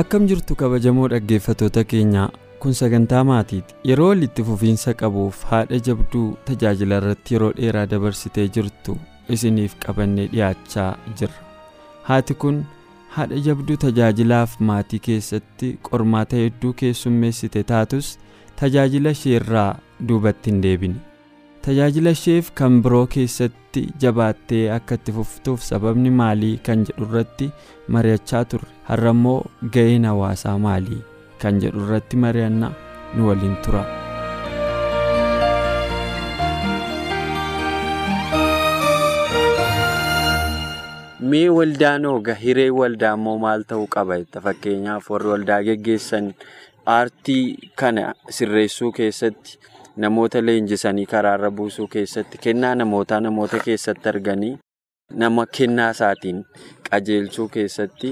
Akkam jirtu kabajamoo dhaggeeffatoota keenyaa kun sagantaa maatiiti. Yeroo walitti fufiinsa qabuuf haadha jabduu tajaajila irratti yeroo dheeraa dabarsitee jirtu isiniif qabannee dhiyaachaa jirra haati kun haadha jabduu tajaajilaaf maatii keessatti qormaata hedduu keessummeessite taatus tajaajila ishee irraa duubatti hin deebine tajaajila isheef kan biroo keessatti jabaattee akka itti fuftuuf sababni maalii kan jedhu irratti mari'achaa turre har'a immoo ga'een hawaasaa maalii kan jedhu irratti mari'annaa nu waliin tura. Mee waldaan hooga hiree waldaa immoo maal ta'uu qaba fakkeenyaaf warri waldaa geggeessan aartii kana sirreessuu keessatti namoota leenjisanii karaarra buusuu keessatti kennaa namootaa namoota keessatti arganii nama kennaa isaatiin qajeelchuu keessatti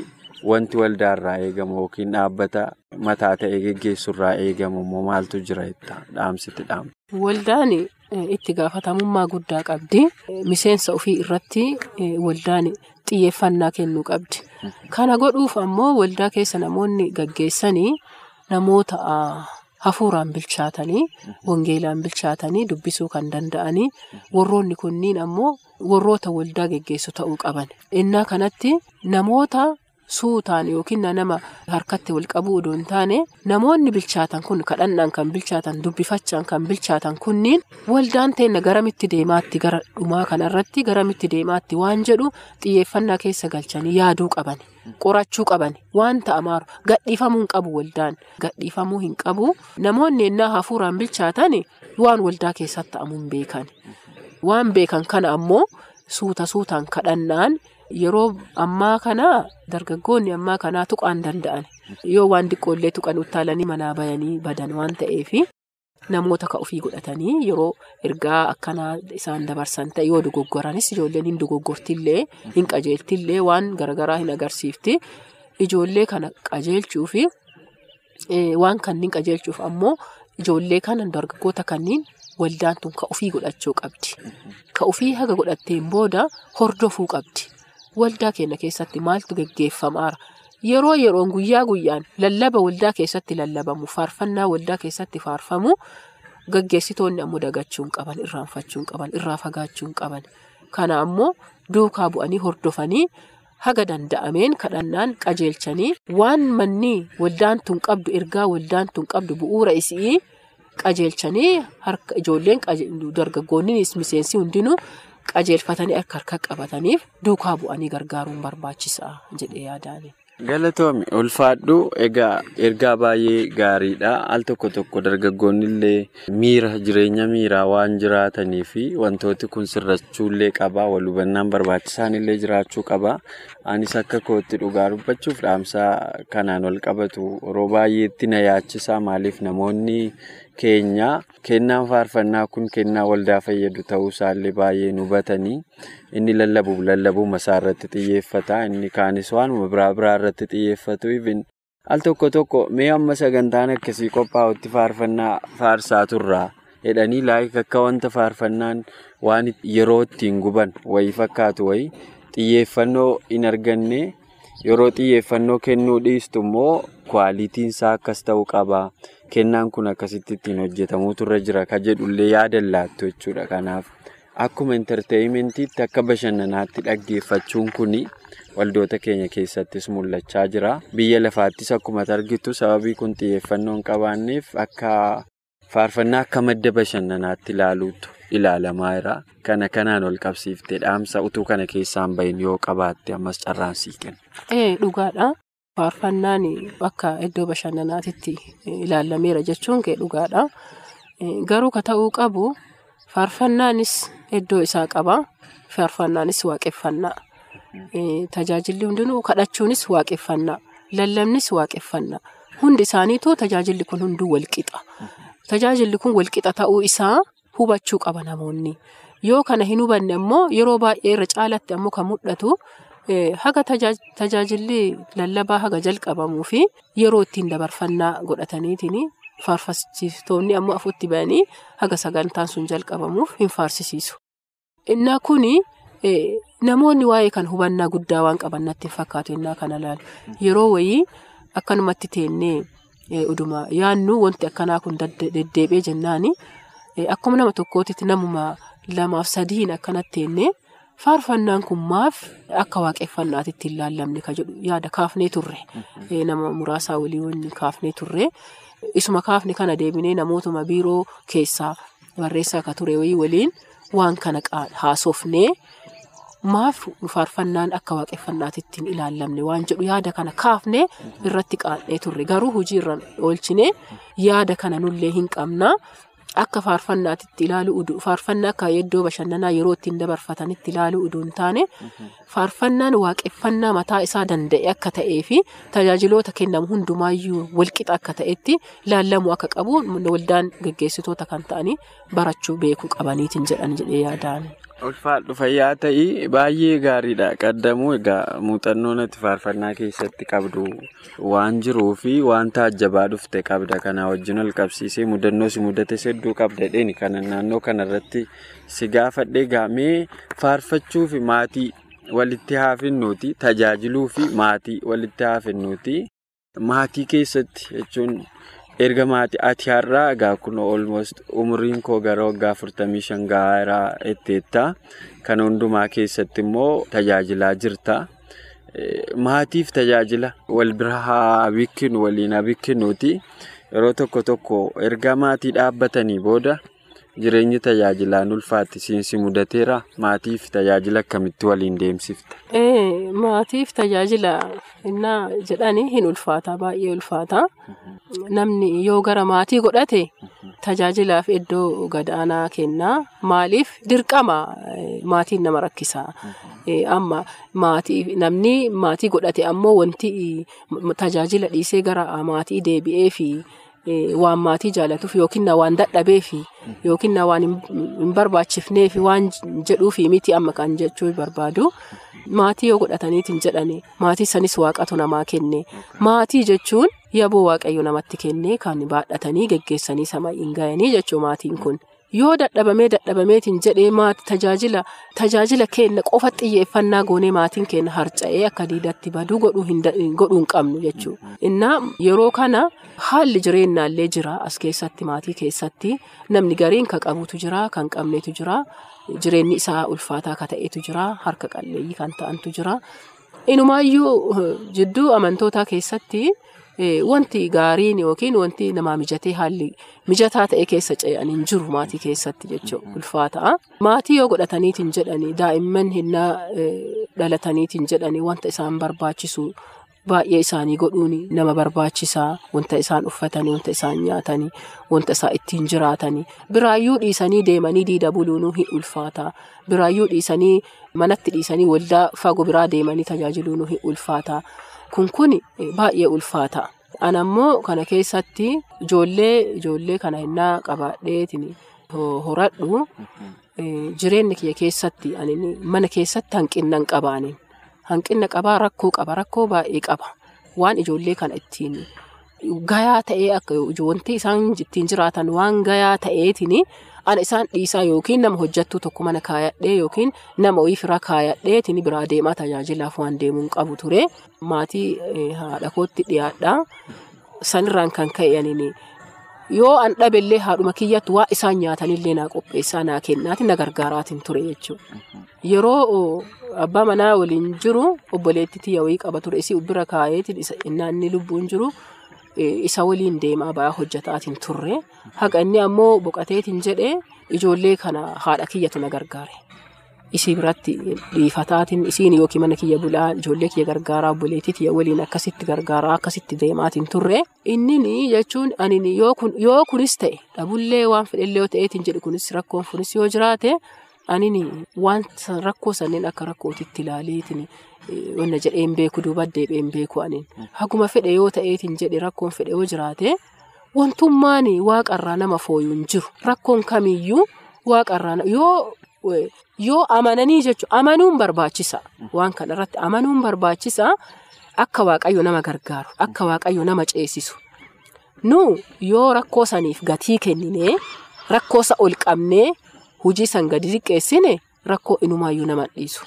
wanti waldaarraa eegamu yookiin dhaabbata mataa ta'ee geggeessurraa eegamu immoo maaltu jira jetta dhaamsiti dhaamsa. Waldaan itti gaafatamummaa guddaa qabdi. Miseensa ofii irratti waldaan xiyyeeffannaa kennuu qabdi. Kana godhuuf ammoo waldaa keessa namoonni gaggeessanii namoota hafuuraan bilchaatanii wangeelaan bilchaatanii dubbisuu kan danda'anii warroonni kunniin ammoo warroota waldaa geggeessu ta'uu qaban. Innaa kanatti namoota suutaan yookiin nama harkatti wal qabuu odoo hin taane namoonni bilchaatan kun kadhannaan kan bilchaatan dubbifachaan kan bilchaatan kunniin waldaan teenna garamitti deemaatti gara dhumaa kanarratti garamitti deemaatti waan jedhu xiyyeeffannaa keessa galchanii yaaduu qaban qorachuu qaban. Waan ta'amaaru gadhiifamuu hin qabu waldaan. Gadhiifamuu hin qabu. Namoonni ennaa hafuuraan bilchaatan waan waldaa keessatti ta'amuu hin beekan. Waan beekan kana ammoo suuta suutaan kadhannaan. Yeroo ammaa kana dargaggoonni ammaa kanaa tuqaan danda'an. Yoo waan xiqqoollee tuqan utaalanii manaa bayanii badan waan ta'eef namoota ka ofii godhatanii yeroo ergaa akkanaa isaan dabarsan ta'e yoo dogoggoranis ijoolleen hin dogoggortillee hin qajeeltillee waan garaagaraa hin agarsiifti. Ijoollee kana qajeelchuu fi waan kanneen qajeelchuuf ammoo ijoollee kana dargaggoota kanneen waldaan tun ka ofii godhachuu qabdi. Ka ofii haga godhatteen booda hordofuu qabdi. Waldaa keenya keessatti maaltu geggeeffamaara yeroo yeroon guyyaa guyyaan lallaba waldaa keessatti lallabamu faarfannaa waldaa keessatti faarfamu gaggeessitoonni ammoo dagachuu hin qaban irraanfachuu hin qaban irraa fagaachuu hin qaban kana ammoo duukaa bu'anii hordofanii haga danda'ameen kadhannaan qajeelchanii waan manni waldaan tun qabdu ergaa waldaan tun qabdu bu'uura isii qajeelchanii harka ijoolleen dargaggoonnis miseensi hundinuu. qajeelfatanii akka harka qabataniif duukaa bu'anii gargaaruun barbaachisaa jedhee yaadaani. Galatoomi ulfaadhu egaa ergaa baay'ee gaariidha. Al tokko tokko dargaggoonni illee miira jireenya miiraa waan jiraatanii fi wantooti kun sirrachuullee qaba. Wal hubannaan barbaachisaan illee jiraachuu qaba. Anis akka kootti dhugaa dubbachuuf dhaamsaa kanaan wal qabatu. Yeroo baay'eetti na yaachisaa maaliif namoonni. Keenya kennaan faarfannaa kun kennaa waldaa fayyadu ta'uu isaallee baay'ee hubatanii inni lallabuuf lallabuma isaa irratti xiyyeeffata. Inni kaanis waanuma biraa biraa irratti xiyyeeffatu. Al tokko tokko mee amma sagantaan akkasii qophaa'utti faarfannaa faarsaa turraa jedhanii laayik akka wanta faarfannaan waan yeroo ittiin guban wayii fakkaatu wayii xiyyeeffannoo hin arganne. Yeroo xiyyeeffannoo kennuu dhiistu immoo kwaalitiin isaa akkas ta'uu qaba. Kennaan kun akkasitti ittiin hojjetamuutu irra jira ka jedhullee yaadan laattu jechuudha. Kanaaf akkuma intarteeyimentiitti akka bashannanaatti dhaggeeffachuun kun waldoota keenya keessattis mul'achaa jira. Biyya lafaattis akkuma argitu sababii kun xiyyeeffannoo hin qabaanneef akka faarfannaa akka madda bashannanaatti ilaaluutu ilaalamaa jira. Kana kanaan ol qabsiiftee dhaamsa utuu kana keessaan bahin yoo qabaatte ammas carraan sii kenna. Dhugaadha. Faarfannaan akka iddoo bashannanaatitti ilaalameera jechuun kee dhugaadha. Garuu ka ta'uu qabu faarfannaanis iddoo isaa qaba. Faarfannaanis waaqeffannaa. Tajaajilli hundinuu kadhachuunis waaqeffannaa. Lallabnis waaqeffannaa. Hundi isaaniitu tajaajilli kun hunduu walqixa. Tajaajilli kun walqixa ta'uu isaa hubachuu qaba namoonni. Yoo kana hin hubanne immoo yeroo baay'ee irra caalatti ammoo kan mul'atu haga tajaajilli lallabaa haga jalqabamuu fi yeroo ittiin dabarfannaa godhataniitiin faarfachiistoonni ammoo afuutti ba'anii haga sagantaan sun jalqabamuuf hin faarsisiisu. Innaa kuni namoonni waa'ee kan hubannaa guddaa waan qaban natti hin fakkaatu innaa kana ilaalu. Yeroo wayii akkanumatti teennee uduma yaannu wanti akkanaa kun deddeebi'ee jennaani akkuma nama tokkootitti namuma lamaaf sadiin akkanatti teennee faarfannaan kun maaf akka waaqeffannaatitti hin laallamne ka jedhu yaada kaafnee turre. Nama muraasaa walii wanni kaafnee turre. Isuma kaafne kana deebinee namootuma biiroo keessaa barreessaa ka ture waliin waan kana haasofnee maaf faarfannaan akka waaqeffannaatitti hin ilaallamne waan jedhu yaada kana kaafne irratti qaadhee turre. Garuu hojii irra oolchine yaada kana nullee hin qabna. Akka faarfannaatitti ilaalu faarfannaa akka iddoo bashannanaa yeroo ittiin dabarfatanitti ilaalu uduu hin taane faarfannaan waaqeffannaa mataa isaa danda'e akka ta'ee fi tajaajiloota kennamu hundumaayyuu walqixa akka ta'etti laallamuu akka qabu waldaan geggeessitoota kan ta'anii barachuu beekuu qabaniitiin jedhan jedhee yaadaan. Ulfaadhu fayyaa ta'ii baay'ee gaariidha. Qaddamuu egaa muuxannoo ati faarfannaa keessatti qabdu waan jiruu fi waan taajjabaa dhufte qabda. Kana wajjin ol qabsiisee mudannoo si mudate hedduu qabda dheeni kana naannoo kanarratti si gaafadhee gaamee faarfachuu fi maatii walitti haafinnuuti tajaajiluu fi maatii walitti haafinnuuti maatii keessatti jechuun. Erga maatii ati har'aa egaa kun almost umriin koo gara waggaa afurtamii shan gahaa itteetta kana hundumaa keessatti immoo tajaajilaa jirta. Maatiif tajaajila? Wal bira haa bikkinu waliin haa bikkinuuti yeroo tokko tokko erga maatii dhaabbatanii booda jireenyi tajaajilaan ulfaatti siinsi mudateera maatiif tajaajila akkamitti waliin deemsifta. Maatiif tajaajila innaa jedhanii hin ulfaata baay'ee ulfaata. Namni yoo gara maatii godhate tajaajilaaf iddoo gadaanaa kennaa maaliif dirqama maatiin nama rakkisa. Amma namni maatii godhate ammoo wanti tajaajila dhiisee gara maatii deebi'ee fi waan maatii jaalatuuf yookiin waan dadhabeef yookiin waan hin barbaachifneef waan jedhuuf miti amma kan jechuu barbaadu. Maatii yoo godhataniitiin jedhani maatii sanis waaqatu namaa kenne maatii jechuun yaboo waaqayyo namatti kenne kan baadhatanii geggeessanii sama hin ga'anii jechuu maatiin kun yoo dadhabamee dadhabameetiin jedhee tajaajila tajaajila kenna qofa xiyyeeffannaa goonee maatiin kenna harca'ee akka diidatti baduu godhuu hin qabnu jechuudha. Innaa yeroo kana haalli jireenyaallee jira as keessatti maatii keessatti namni gariin kan qabutu jira kan qabnetu jira. Jireenyi isaa ulfaataa akka ta'etu jira harka qalleeyyii kan ta'antu jira. Inumaayyuu jidduu amantootaa keessatti wanti gaariin yookiin wanti namaa mijatee haalli mijataa ta'e keessa ce'an hin jiru maatii keessatti jechuudha ulfaataa. Maatii yoo godhataniitiin jedhanii daa'imman hinnaa dhalataniitiin jedhanii wanta isaan barbaachisu baay'ee isaanii godhuun nama barbaachisaa wanta isaan uffatanii wanta isaan nyaatanii wanta isaan ittiin jiraatanii biraayyuu dhiisanii deemanii diida buluunuu hin ulfaata biraayyuu dhiisanii manatti dhiisanii waldaa fagoo biraa deemanii tajaajiluunuu hin ulfaata kun kun baay'ee ulfaata. An ammoo kana keessatti ijoollee ijoollee kana hinnaa qabaadheetiin horadhu jireenya kiyya keessatti mana keessatti hanqinna hin qabaanin. Hanqinna qabaa rakkoo qaba rakkoo baay'ee qaba waan ijoollee kana ittiin gayaa ta'ee akka wanti isaan ittiin jiraatan waan gayaa ta'eetiin ana isaan dhiisaa yookiin nama hojjattuu tokko mana kaayadhee yookiin nama wayii firaa kaayadheetiin biraa deemaa tajaajilaaf waan deemuun qabu ture. Maatii haadha kootti dhiyaadha. Sanirraan kan ka'e yoo an dhabellee haadhuma kiyyattu waa isaan nyaatanillee naa qopheessaa naa kennaati na gargaaraatiin ture jechuudha. Yeroo abbaa manaa waliin jiru obboleettii tiyya wayii qaba ture isii bira kaa'eetiin inni lubbuun jiru isa waliin deemaa ba'aa hojjetaatiin turre haqa inni ammoo boqateetiin jedhee ijoollee kana haadha kiyyatu na gargaare. isii biratti dhiifataatiin isiin yookiin mana kiyya bulaa ijoollee kiyya gargaaraa obboleettii kiyya waliin akkasitti gargaaraa akkasitti deemaatiin turre inni jechuun ani yoo kunis ta'e dhabullee waan fedhellee yoo ta'eetiin jedhu kunis rakkoon kunis yoo jiraate ani wanta rakkoo sanneen akka rakkootitti ilaaleetiin wanna jedheen beeku duuba deebi'een beeku aniin haguma fedhe yoo ta'eetiin jedhe rakkoon fedhe yoo jiraate wantummaan waaqarraa nama fooyyuun jiru. Rakkoon kamiyyuu waaqarraa yoo. Yoo amananii jechuun amanuun barbaachisa. Waan kanarratti amanuun barbaachisa akka waaqayyo nama gargaaru akka waaqayyo nama ceesisu. Nu yoo rakkoo saniif gatii kenninee rakkoosa ol qabnee hojii san gadi xiqqeessine rakkoo inumaayyuu nama dhiisu.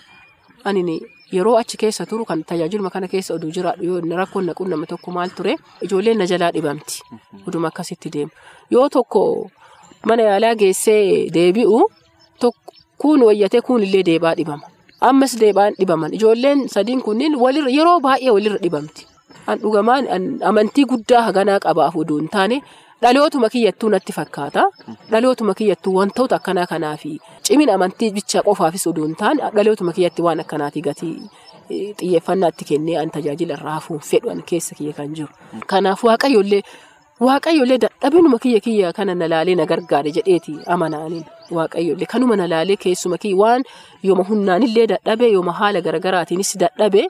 Ani yeroo achi keessa turu kan tajaajiluma kana keessa oduu jiraadhu rakkoon naquun nama tokko maal ture ijoolleen na jalaa dhibamti oduma akkasitti deemu yoo tokko mana yaalaa geessee deebi'u. Kun wayyatee kunillee deebaa dhibama. Ammas deebaan dhibaman. Ijoolleen sadiin kunniin yeroo baay'ee walirra dhibamti. An dhugamaan amantii guddaa haganaa qabaaf oduu hin taane dhalootuma kiyyattuu natti fakkaata. Dhalootuma kiyyattuu wantoota akkanaa kanaa fi cimin amantii bicha qofaafis oduu hin taane dhalootuma kiyyatti waan akkanaatii gatii xiyyeeffannaatti kennee an tajaajila irraa hafuun fedhu an keessa kiyya kan jiru. Kanaaf waaqayyoollee waaqayyoollee dadhabinuma kiyya kiyya kana na laalee na gargaare jedheeti amanaaniin. Waaqayyoollee kanuma na laalee keessuma kiyya waan yooma humnaanillee dadhabe yooma haala garaagaraatiinis dadhabe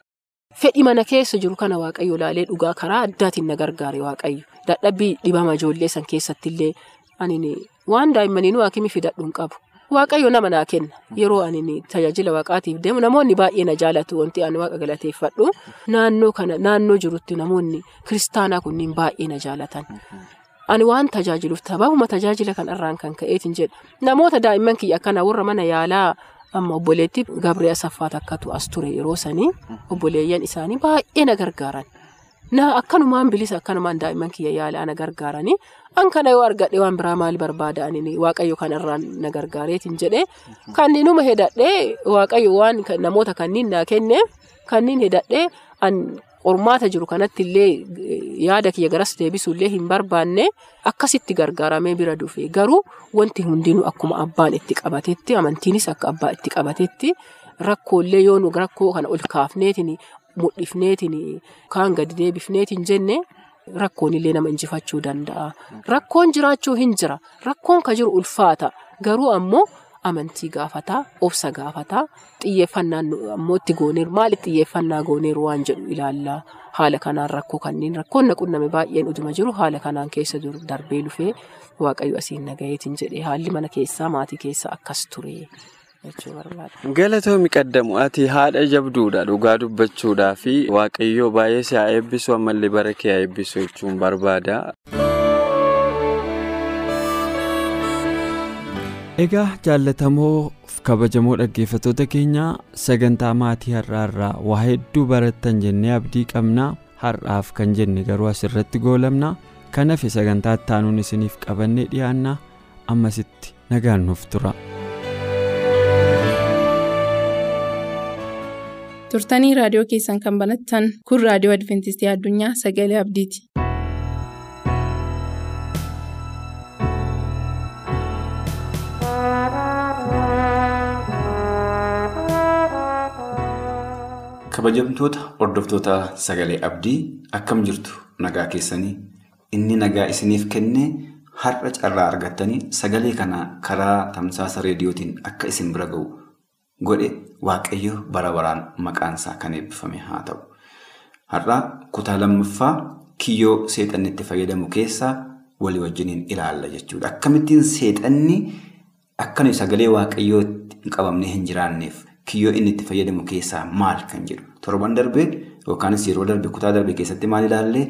fedhi mana keessa jiru kana waaqayyo laalee dhugaa karaa addaatiin na gargaare waaqayyo. Dadhabbii dhibama ijoollee san keessattillee ani waan daa'immaniinuu haakimii fidadhuun qabu. Waaqayyo nama naa kenna. Yeroo ani tajaajila waaqaatiif deemu namoonni baay'ee na jaalatu. Wanti ani waaqa galateeffadhu. Naannoo kana naannoo jirutti namoonni kiristaanaa kunniin baay'ee na jaalatan. Ani waan tajaajiluuf sababuma tajaajila kanarraan kan ka'eetiin jedha. Namoota daa'imman kiyya akkana warra mana yaalaa amma obboleetti Gabree Asaffaa takkatu as ture yeroo sanii obboleeyyan isaanii baay'ee na gargaaran. Na akkanumaan bilisa akkanumaan daa'imman kiyya yaalaa na gargaaranii an kana yoo argadhe waan biraa maal barbaada'anii waaqayyo kanarraan na gargaareetiin jedhee kanniinuma hedadhee waaqayyo waan namoota kanniin naa kenne kanniin hedadhee an qormaata jiru kanatti illee yaada kiyya garas deebisuullee hin barbaanne akkasitti gargaaramee bira dhufe garuu wanti hundinuu akkuma abbaan itti qabatetti amantiinis akka abbaa itti qabatetti rakkoolee yoo nu rakkoo kana ol kaafneetiin mudhifneetiin kaan gadi deebifneetiin jenne rakkoon illee nama injifachuu danda'a. Rakkoon jiraachuu hin jira. Rakkoon ka jiru ulfaata. Garuu ammoo amantii gaafataa, obsa gaafataa, xiyyeeffannaan ammoo itti gooneeru maaliif xiyyeeffannaa gooneeru waan jedhu ilaallaa. Haala kanaan rakkoo kanneen rakkoon na qunname baay'een uduma jiru haala kanaan keessa darbee dhufee waaqayyo asiin nagayeetiin jedhee haalli mana keessaa maatii keessaa akkas ture. Galatoomi qaddamu ati haadha jabduudha dhugaa dubbachuudhaa fi waaqayyoo baay'ee si haa eebbisu ammallee bara kee haa eebbisu jechuun barbaada. Egaa jaallatamoo kabajamoo dhaggeeffattoota keenya sagantaa maatii har'aarraa waa hedduu barattan jennee abdii qabna har'aaf kan jenne garuu asirratti goolabna kanaaf sagantaa ittaanuun isiniif qabannee dhiyaanna ammasitti nagaan nuuf tura. turtanii raadiyoo keessan kan banattan kun raadiyoo adventistii addunyaa sagalee abdiiti. Kabajamtoota hordoftoota sagalee abdii akkam jirtu nagaa keessanii inni nagaa isiniif kenne har'a carraa argattanii sagalee kana karaa tamsaasa reediyootiin akka isin bira ga'u godhe waaqayyo bara baraan maqaansaa kan eebbifame haa ta'u. Har'a kutaa lammaffaa kiyyoo seexanni itti fayyadamu keessaa walii wajjiniin ilaalla jechuudha. Akkamittiin seexanni akka sagalee waaqayyoo hin qabamnee hin jiraanneef kiyyoo inni itti fayyadamu keessaa maal kan jedhu torban darbee yookaanis yeroo darbe kutaa darbe keessatti maal ilaallee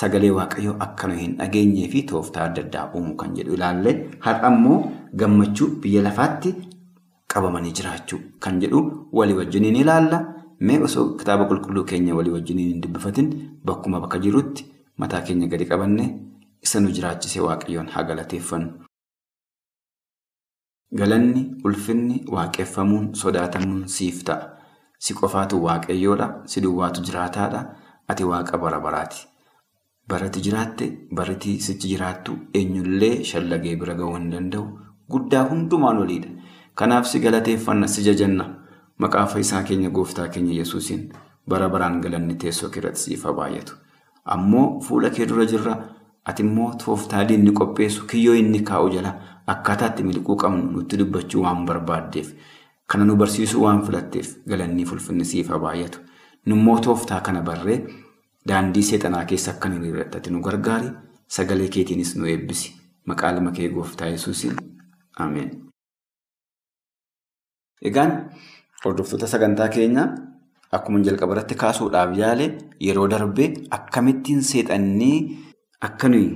sagalee waaqayyoo akka nuyi hin dhageenyee fi tooftaa adda addaa uumuu kan jedhu ilaallee har'a immoo gammachuu biyya lafaatti qabamanii jiraachuu kan jedhu walii wajjiniin ilaalla. Mee osoo kitaaba qulqulluu keenya walii wajjiniin hin dubbifatin bakkuma bakka jirutti mataa keenya gadi qabanne isa nu jiraachise waaqayyoon haa galateeffannu. Galanni ulfinni waaqeffamuun sodaatamuun siif ta'a. Si qofaatu waaqayyoodha. Si duwwaatu jiraataadha. Ati waaqa bara baraati. Barati jiraatte barati sichi jiraattu eenyullee shallagee bira ga'uu hin danda'u. Guddaa hundumaan oliidha. Kanaaf si galateeffanna si jajanna maqaa fayyisaa keenya gooftaa keenya yesuusiin bara baraan galanni teessoo keerratti siif baay'atu. Ammoo fuula kee dura jirra ati immoo tooftaa inni qopheessu kiyyoo inni kaa'u jala akkaataa itti miliquu qabnu nutti dubbachuu waan barbaaddeef kana nu barsiisuu waan filatteef galannii fulfinni siif baay'atu. Nummoo tooftaa kana barree daandii seexanaa keessa akka hin hir'atte ati nu gargaari sagalee keetiinis nu eebbisi maqaa lama kee gooftaa yesuusiin ameen. Egaan hordoftoota sagantaa keenyaa akkuma jalqaba irratti kaasuudhaaf yaale yeroo darbe akkamittiin seexannee akka nuyi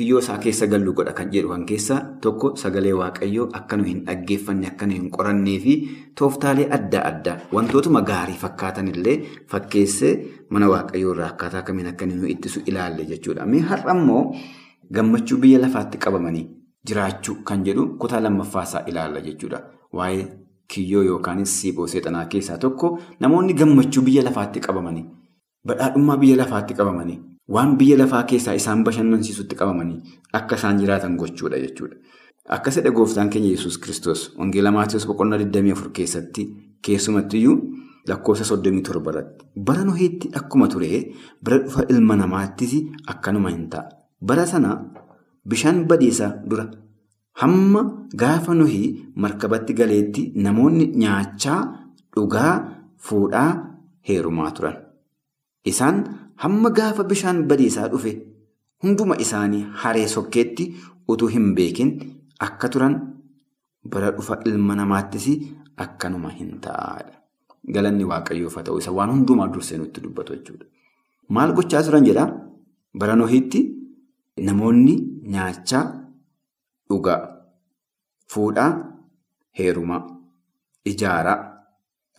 kiyyoo isaa keessa gallu godha kan jedhu kan keessaa tokko sagalee waaqayyoo akka nuyi hin dhaggeeffanne akka nuyi hin qorannee fi tooftaalee adda addaa wantootuma gaarii fakkaatan illee fakkeessee mana waaqayyoo irraa akkaataa kamiin akka nu ittisu ilaalle jechuudha. Mee har'a immoo gammachuu biyya lafaatti qabamanii jiraachuu kan jedhu kutaa lammaffaasaa ilaalla jechuudha. Waa'ee kiyyoo yookaanis siiboo seexanaa keessaa tokko namoonni gammachuu biyya lafaatti qabamanii badhaadhummaa biyya lafaatti qabamanii waan biyya lafaa keessaa isaan bashannansiisutti qabamanii akka isaan jiraatan gochuudha jechuudha. Akka sedha gooftaan keenya Yesuus Kiristoos wangeela Maatiyoos boqonnaa 24 keessatti keessumattiyyuu lakkoofsa 37 irratti bara Noheetti akkuma ture bara dhufa ilma namaattis akkanuma hin ta'a. Bara sana bishaan badiisaa dura hamma gaafa Nohii markabatti galeetti namoonni nyaachaa dhugaa fuudhaa heerumaa turan. Isaan hamma gaafa bishaan badiisaa dhufe hunduma isaanii haree sokkeetti utuu hin beekin akka turan bara dhufa ilma namaattis akkanuma hin ta'aadha. Galanni waaqayyoof haa ta'u isa waan hundumaa dursee nutti dubbatu jechuudha. Maal gochaa turan jedhaa? Bara Nohiitti namoonni nyaachaa dhugaa, fuudhaa, heerumaa, ijaaraa,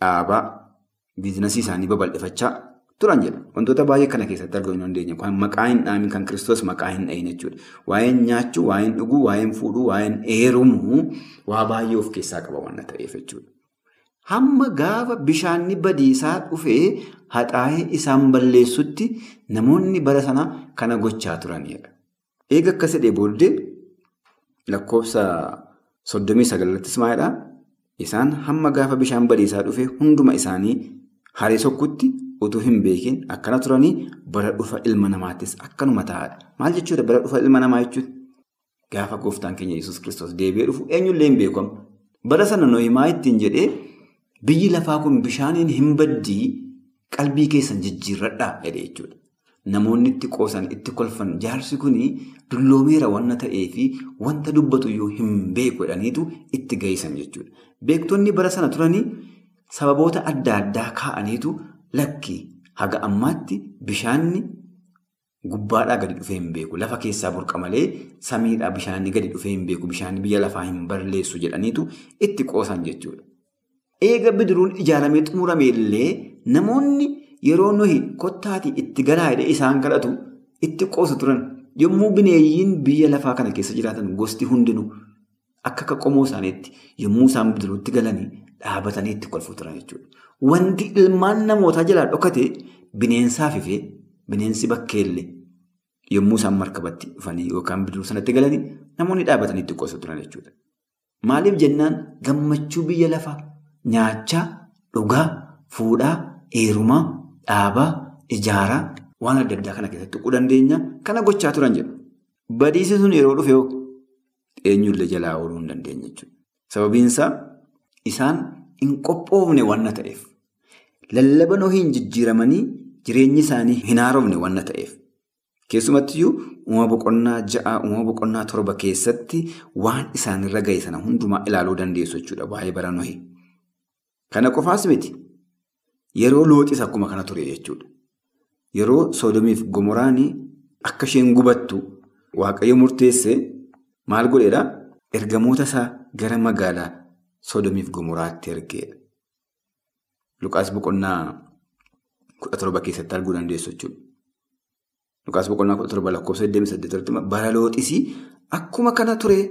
dhaabaa, biizinasii isaanii babal'ifachaa turan jedha. Wantoota baay'ee kana keessatti arguu hin dandeenye. Maqaa hin dhaamin kan Kiristoos maqaa hin dhahin jechuudha. Waa'een nyaachuu, waa'een dhuguu, waa'een fuudhuu, waa'een heerumuu waa baay'ee of keessaa qaba waan ta'eef jechuudha. Hamma gaafa bishaanni badiisaa dhufee haxaa'ee isaan balleessutti namoonni bara sana kana gochaa turanidha. Eega akka sedhee booddee lakkoofsa soddomii sagallattis maalidhaa? Isaan hamma gaafa bishaan badiisaa dhufee hunduma isaanii haree sokkutti utuu hin beekin akkana turanii bara dhufa ilma namaattis akkanuma ta'aadha. Maal jechuudha bara dhufa ilma namaa jechuudha? Gaafa gooftaan keenya Yesuus Kiristoos deebi'ee dhufu eenyullee hin beekamu. Bara sana Nohimaa ittiin jedhee biyyi lafaa kun bishaaniin hin baddii qalbii keessan jijjiirradhaa jedhee jechuudha. Namoonni itti qoosan itti kolfan jaarsi kun dulloomeera wanna ta'ee fi wanta dubbatu yoo hin beeku jedhaniitu itti gahisan jechuudha. Beektonni bara sana turanii sababoota adda addaa kaa'aniitu lakki haga ammaatti bishaanni gubbaadhaa gadi dhufee hin beeku. Lafa keessaa burqa malee samiidhaa bishaanni gadi dhufee hin beeku. Bishaanni biyya lafaa hin balleessu jedhaniitu itti qoosan jechuudha. Eega bidiruun ijaaramee xumurame illee namoonni yeroo nuyi kottaatii itti galaa jedhee isaan kadhatu itti qoosu turan. Yommuu bineeyyiin biyya lafaa kana keessa jiraatan gosti hundinuu akka akka qomoo isaaniitti yommuu isaan bidiruutti galanii dhaabatanii itti kolfu turan jechuudha. Wanti ilmaan namootaa jalaa dhokate bineensaaf ifee bineensi bakkeellee yommuu isaan markabatti dhufanii yookaan bidiruu sanatti galanii namoonni dhaabatanii itti qoosu turan jechuudha. Maaliif jennaan gammachuu biyya lafaa nyaachaa, dhugaa, fuudhaa, heerumaa, dhaabaa, ijaaraa waan adda addaa kana keessatti tuquu dandeenya kana gochaa turan jedhu. Badiisi sun yeroo dhufe eenyullee jalaa ooluu hin dandeenye jechuudha. Sababiin isaa isaan hin qophoofne wanna ta'eef. Lallaba Nohiin jijjiiramanii jireenyi isaanii hin haaromne wanna ta'eef. Keessumattiyyuu uumama boqonnaa ja'a, uumama boqonnaa torba keessatti waan isaanirra gahe sana hundumaa ilaaluu dandeessu jechuudha waa'ee bara Nohii. Kana qofaas miti yeroo looxis akkuma kana ture jechuudha. Yeroo Soodomiif Gomoraanii akka isheen gubattu Waaqayyo murteessee maal godheedhaa? Ergamoota isaa gara magaalaa Soodomiif Gomoraatti ergeedha. Luqaas boqonnaa kudha torba keessatti arguu dandeessu jechuudha. Luqaas boqonnaa kudha torba lakkoofsa 28 bara looxisii akkuma kana ture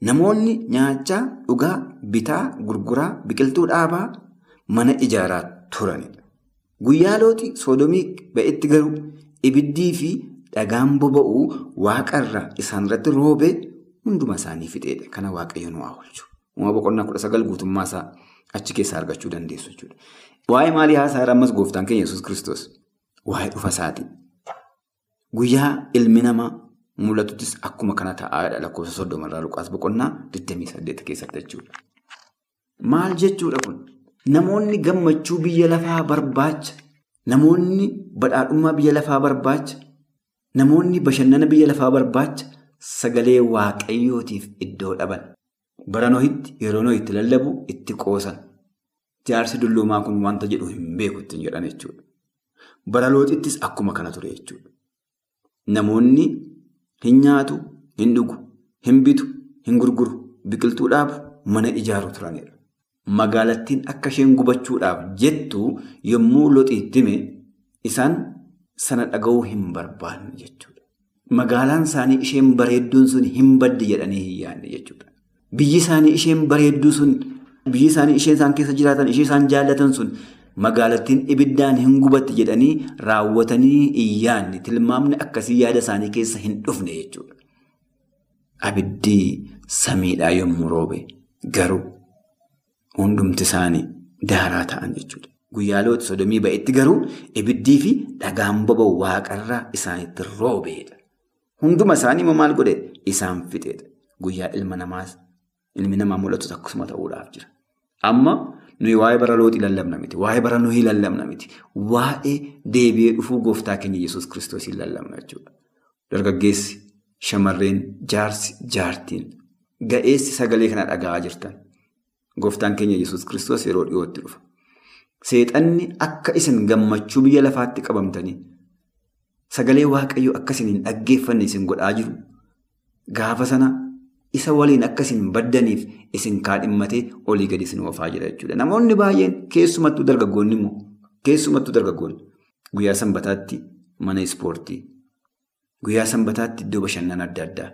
namoonni nyaachaa, dhugaa, bitaa, gurguraa, biqiltuu dhaabaa mana ijaaraa turanidha. Guyyaa looxi soodomii ba'etti garuu ibiddii fi dhagaan boba'uu waaqarraa isaanirratti roobee hunduma isaanii fixeedha. Kana waaqayyo nu haa oolchu. Uumama boqonnaa kudha sagal guutummaa isaa achi keessaa argachuu dandeessu jechuudha. Waa'ee maalii haasaa ammas gooftaan keenya Yesuus Kiristoos? Waa'ee dhufa isaati. Guyyaa ilmi namaa mul'atuttis akkuma kana taa'aadha lakkoofsa soddomarraa Luqaas boqonnaa 28 keessatti jechuudha. Maal jechuudha kun? Namoonni gammachuu biyya lafaa barbaacha. Namoonni badhaadhummaa biyya lafaa barbaacha. Namoonni bashannana biyya lafaa barbaacha sagalee waaqayyootiif iddoo dhaban. Bara Nohitti yeroo Nohi lallabu itti qoosan. Jaarsi dulloomaa kun wanta jedhu hin beeku ittiin jedhan jechuudha. Bara Looxittis akkuma kana ture jechuudha. Namoonni hin nyaatu, hin dhugu, hin bitu, hin gurguru, biqiltuu mana ijaaru turanidha. Magaalattiin akka isheen gubachuudhaaf jettu yommuu Looxitti hime isaan sana dhaga'uu hin barbaanne jechuudha. Magaalaan isaanii isheen bareedduun sun hin baddi jedhanii hin yaadne jechuudha. Biyyi isaanii isheen bareedduu sun biyyi isaanii isheen isaan keessa jiraatan ishee isaan jaallatan sun magaalattiin ibiddaan hin gubatti jedhanii raawwatanii hin yaadne tilmaamni akkasii yaada isaanii keessa hin dhufne jechuudha. Abiddi samiidhaa yommuu roobe garuu hundumti isaanii daaraa ta'an jechuudha. Guyyaa looti sodomii ba'etti garuu ibiddii fi dhagaan boba'u waaqarraa isaanitti roobeedha. Hunduma isaanii maal godhe isaan fixeedha. Guyyaa ilma namaas ilmi namaa mul'atus akkasuma ta'uudhaaf jira. Amma nuyi waa'ee bara looxii lallabna miti. Waa'ee bara nuyi lallabna miti. Waa'ee deebi'ee dhufuu gooftaa keenya Yesuus kiristoosiin lallabna jechuudha. Dargaggeessi, shamarreen, jaarsi, jaartiin ga'eessi sagalee kana dhaga'aa jirtan. Gooftaan keenya Yesuus kiristoos yeroo dhiyootti dhufa. Seexanni akka isin gammachuu biyya lafaatti qabamtanii sagalee waaqayyoo akka isin hin dhaggeeffanne isin godhaa jiru. Gaafa sana isa waliin akka isin baddaniif isin kaadhimmatee olii gadi isin oofaa jira jechuudha. Namoonni baay'een keessumattuu dargaggoonni immoo keessumattuu dargaggoonni guyyaa sanbataatti mana ispoortii, guyyaa sanbataatti iddoo bashannana adda addaa,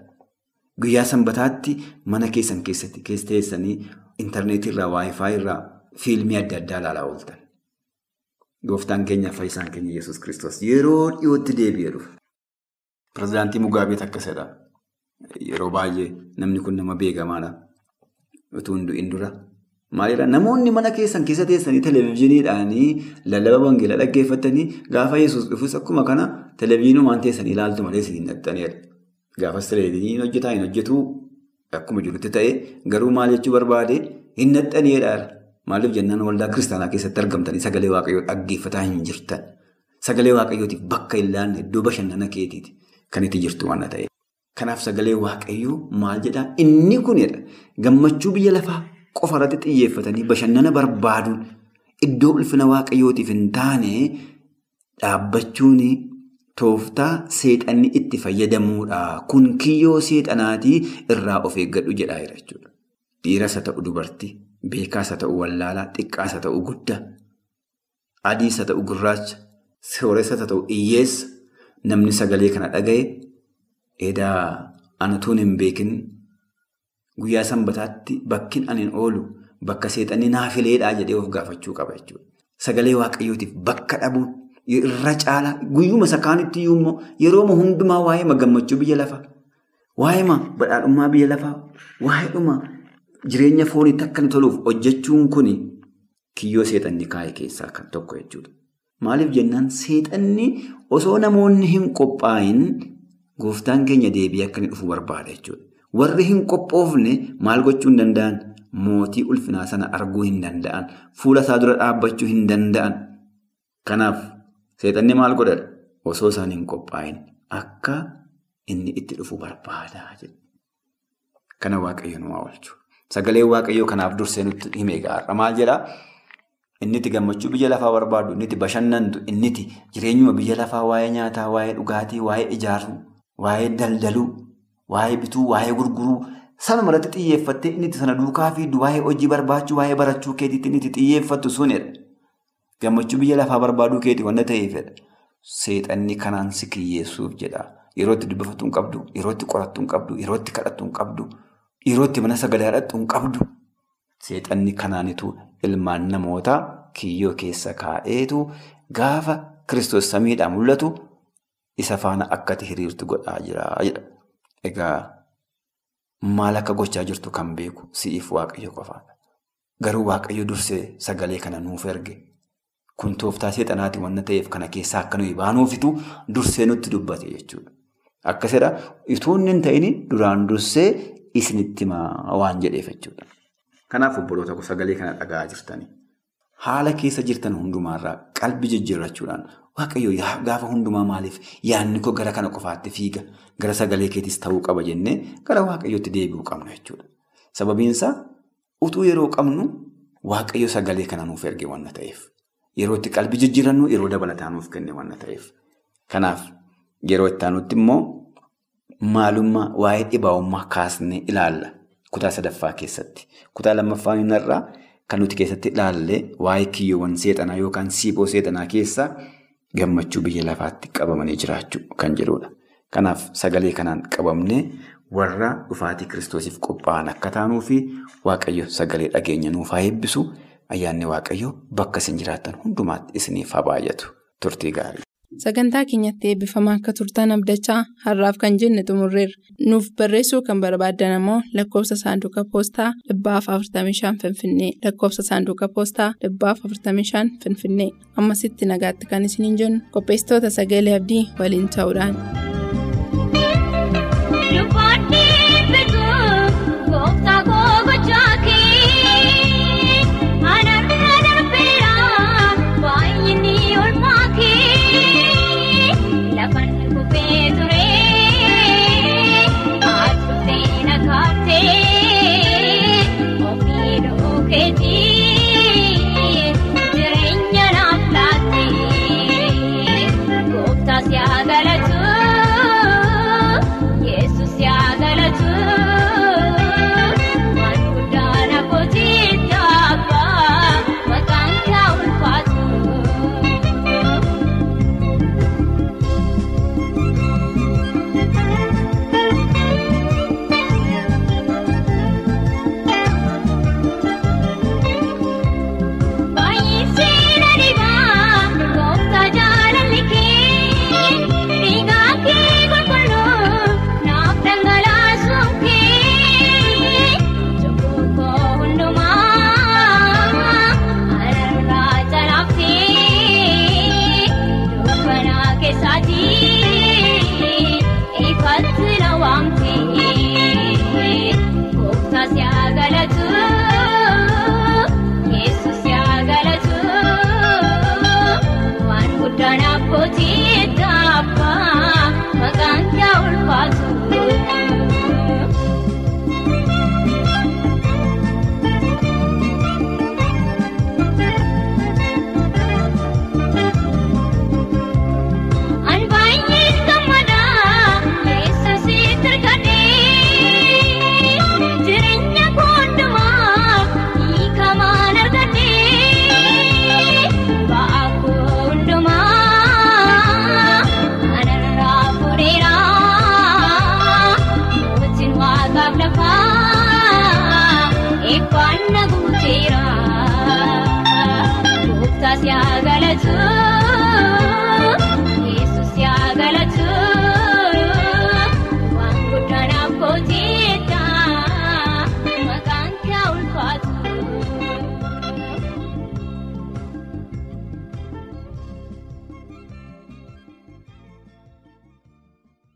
guyyaa sanbataatti mana keessan keessatti keessa teessanii intarneetii irraa waayifaa irraa fiilmii adda addaa ilaalaa ooltan. Gooftaan keenya fayyisaan keenya Yesuus kiristoos yeroo dhiyootti deebi'ee dhufa. Pireezidaantii Mugaabeet akkasidha. Yeroo baay'ee namni kun nama beekamaadha. Utuu hin dura. Maalidhaa namoonni mana keessan keessa teessanii televezyiiniidhaan lallaba wangeelaa dhaggeeffatanii gaafa Yesuus dhufus akkuma kana televezyiinumaan teessanii ilaaltu malee isin hin dhaqxanidha. Gaafas televezyiiniin hojjetaa hin hojjetuu akkuma jirutti ta'e garuu maal jechuu barbaade hin dhaqxanidha. Maaliif jennaan waldaa kiristaanaa keessatti argamtanii sagalee waaqayyoo dhaggeeffataa hin jirtan. Sagalee waaqayyootiif bakka hin laanne iddoo bashannana keetiiti kan itti jirtu waan ta'eef. Kanaaf sagalee waaqayyoo maal jedhaa inni kunidha. Gammachuu biyya lafaa qofa irratti xiyyeeffatanii bashannana barbaaduun iddoo ulfina waaqayyootiif hin taane dhaabbachuun tooftaa seexanni itti fayyadamuudha. Kun kiyyoo seexanaatii irraa of eeggadhu jedhaa jechuudha. Dhiiras haa ta'u dubartii, beekaas haa ta'u wallaalaa, xiqqaas haa ta'u guddaa, adiis haa ta'u gurraacha, sooressa haa ta'u hiyyeessa namni sagalee kana dhaga'e. Edaa anatuun hin beekin guyyaa sanbataatti bakkin ani oolu bakka seexanni naafileedhaa jedhee of gaafachuu qaba jechuudha. Sagalee waaqayyootiif bakka dhabuun irra caalaa guyyuma isa kaanitti immoo yeroo hundumaa waa'ee gammachuu biyya lafaa, waa'ee badhaadhummaa biyya lafaa, waa'eedhuma jireenya fooniitti akka inni toluuf hojjechuun kun kiyyoo seexanni kaa'e keessaa kan tokko jechuudha. Maaliif jennaan seexanni osoo namoonni hin qophaa'in. Gooftaan keenya deebi'ee akka inni dhufu barbaada jechuudha. Warri hin qophoofne maal gochuu hin danda'an? Mootii ulfinaa sana arguu hin danda'an. Fuula isaa dura dhaabbachuu hin danda'an. Kanaaf seexanni maal godhadha? Osoo isaan hin qophaa'in akka inni itti dhufu barbaada. Kana waaqayyo nu oolchu. Sagalee waaqayyoo kanaaf dursee nutti himee gaara. Maal jedhaa? Inni itti gammachuu biyya lafaa barbaadu, inni itti bashannantu, inni itti jireenyuma biyya lafaa waa'ee nyaataa, waa'ee dhugaatii, waa'ee ijaaruu. Waa'ee daldaluu, waa'ee bituu, waa'ee gurguruu sanuma irratti xiyyeeffattee inni sana duukaa fi waa'ee hojii barbaachuu, waa'ee barachuu keetiitti inni itti xiyyeeffattu sunidha. Gammachuu biyya lafaa barbaaduu keeti wanta ta'eefidha. Seexanni kanaan si kiyyeessuuf jedha. Yeroo itti dubbifatu hin qabdu, yeroo itti qorattu hin qabdu, yeroo itti kadhattu hin qabdu, yeroo itti mana sagalee hadhattu hin qabdu. Seexanni kanaanitu ilmaan namootaa kiyyoo keessa kaa'eetu gaafa kiristoos samiidhaan mul'atu. Isa faana akkati hiriirtu godhaa jira jedha. Egaa maal akka gochaa jirtu kan beeku si'iif waaqayyo qofaadha. Garuu waaqayyo dursee sagalee kana nuuf erge. Kun tooftaa seexanaati waan ta'eef kana keessaa akka nuyi baanuufitu dursee nutti dubbate jechuudha. Akkasidha itoo inni hin duraan dursee isinitti waan jedheef jechuudha. Kanaaf obboloota sagalee kana dhaga'aa jirtanii haala keessa jirtan hundumaarraa qalbii jijjiirrachuudhaan waaqayyo gaafa hundumaa maaliif yaadni koo gara kana qofaatti fiiga gara sagalee keetis ta'uu qaba jennee gara waaqayyootti deebi'uu qabna jechuudha. Sababiinsaa utuu yeroo qabnu waaqayyo sagalee kana nuuf erge waan ta'eef. Yeroo itti qalbii jijjiirannu yeroo dabalataa nuuf kenne waan ta'eef. Kanaaf yeroo itti aanutti immoo maalummaa waa'ee dhibaa'ummaa kaasnee ilaalla. Kutaa sadaffaa keessatti. Kutaa lammaffaa irraa kan nuti keessatti ilaalle waa'ee kiyyoowwan seexanaa yookaan siiboo seexanaa keessaa gammachuu biyya lafaatti qabamanii jiraachuu kan jedhudha. Kanaaf sagalee kanaan qabamnee warra dhufaatii kiristoosiif qophaa'an akka taanuu fi waaqayyo sagalee dhageenya nuuf haa eebbisu. Ayyaanni Waaqayyoo bakka isin jiraattan hundumaatti isiniif haa. Turtii gaarii. Sagantaa keenyatti eebbifamaa akka turtan abdachaa har'aaf kan jenne xumurreerra. Nuuf barreessuu kan barbaaddan ammoo lakkoofsa saanduqa poostaa dhibbaaf 45 Finfinnee lakkoofsa saanduqa poostaa dhibbaaf 45 Finfinnee ammasitti nagaatti kan isiniin jennu qopheessitoota sagalee abdii waliin ta'uudhaan.